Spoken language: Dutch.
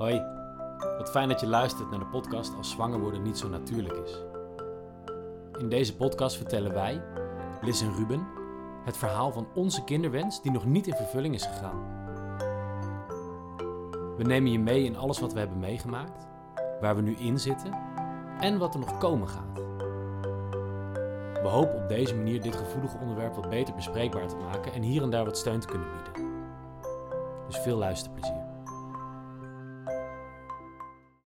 Hoi, wat fijn dat je luistert naar de podcast Als zwanger worden niet zo natuurlijk is. In deze podcast vertellen wij, Liz en Ruben, het verhaal van onze kinderwens die nog niet in vervulling is gegaan. We nemen je mee in alles wat we hebben meegemaakt, waar we nu in zitten en wat er nog komen gaat. We hopen op deze manier dit gevoelige onderwerp wat beter bespreekbaar te maken en hier en daar wat steun te kunnen bieden. Dus veel luisterplezier.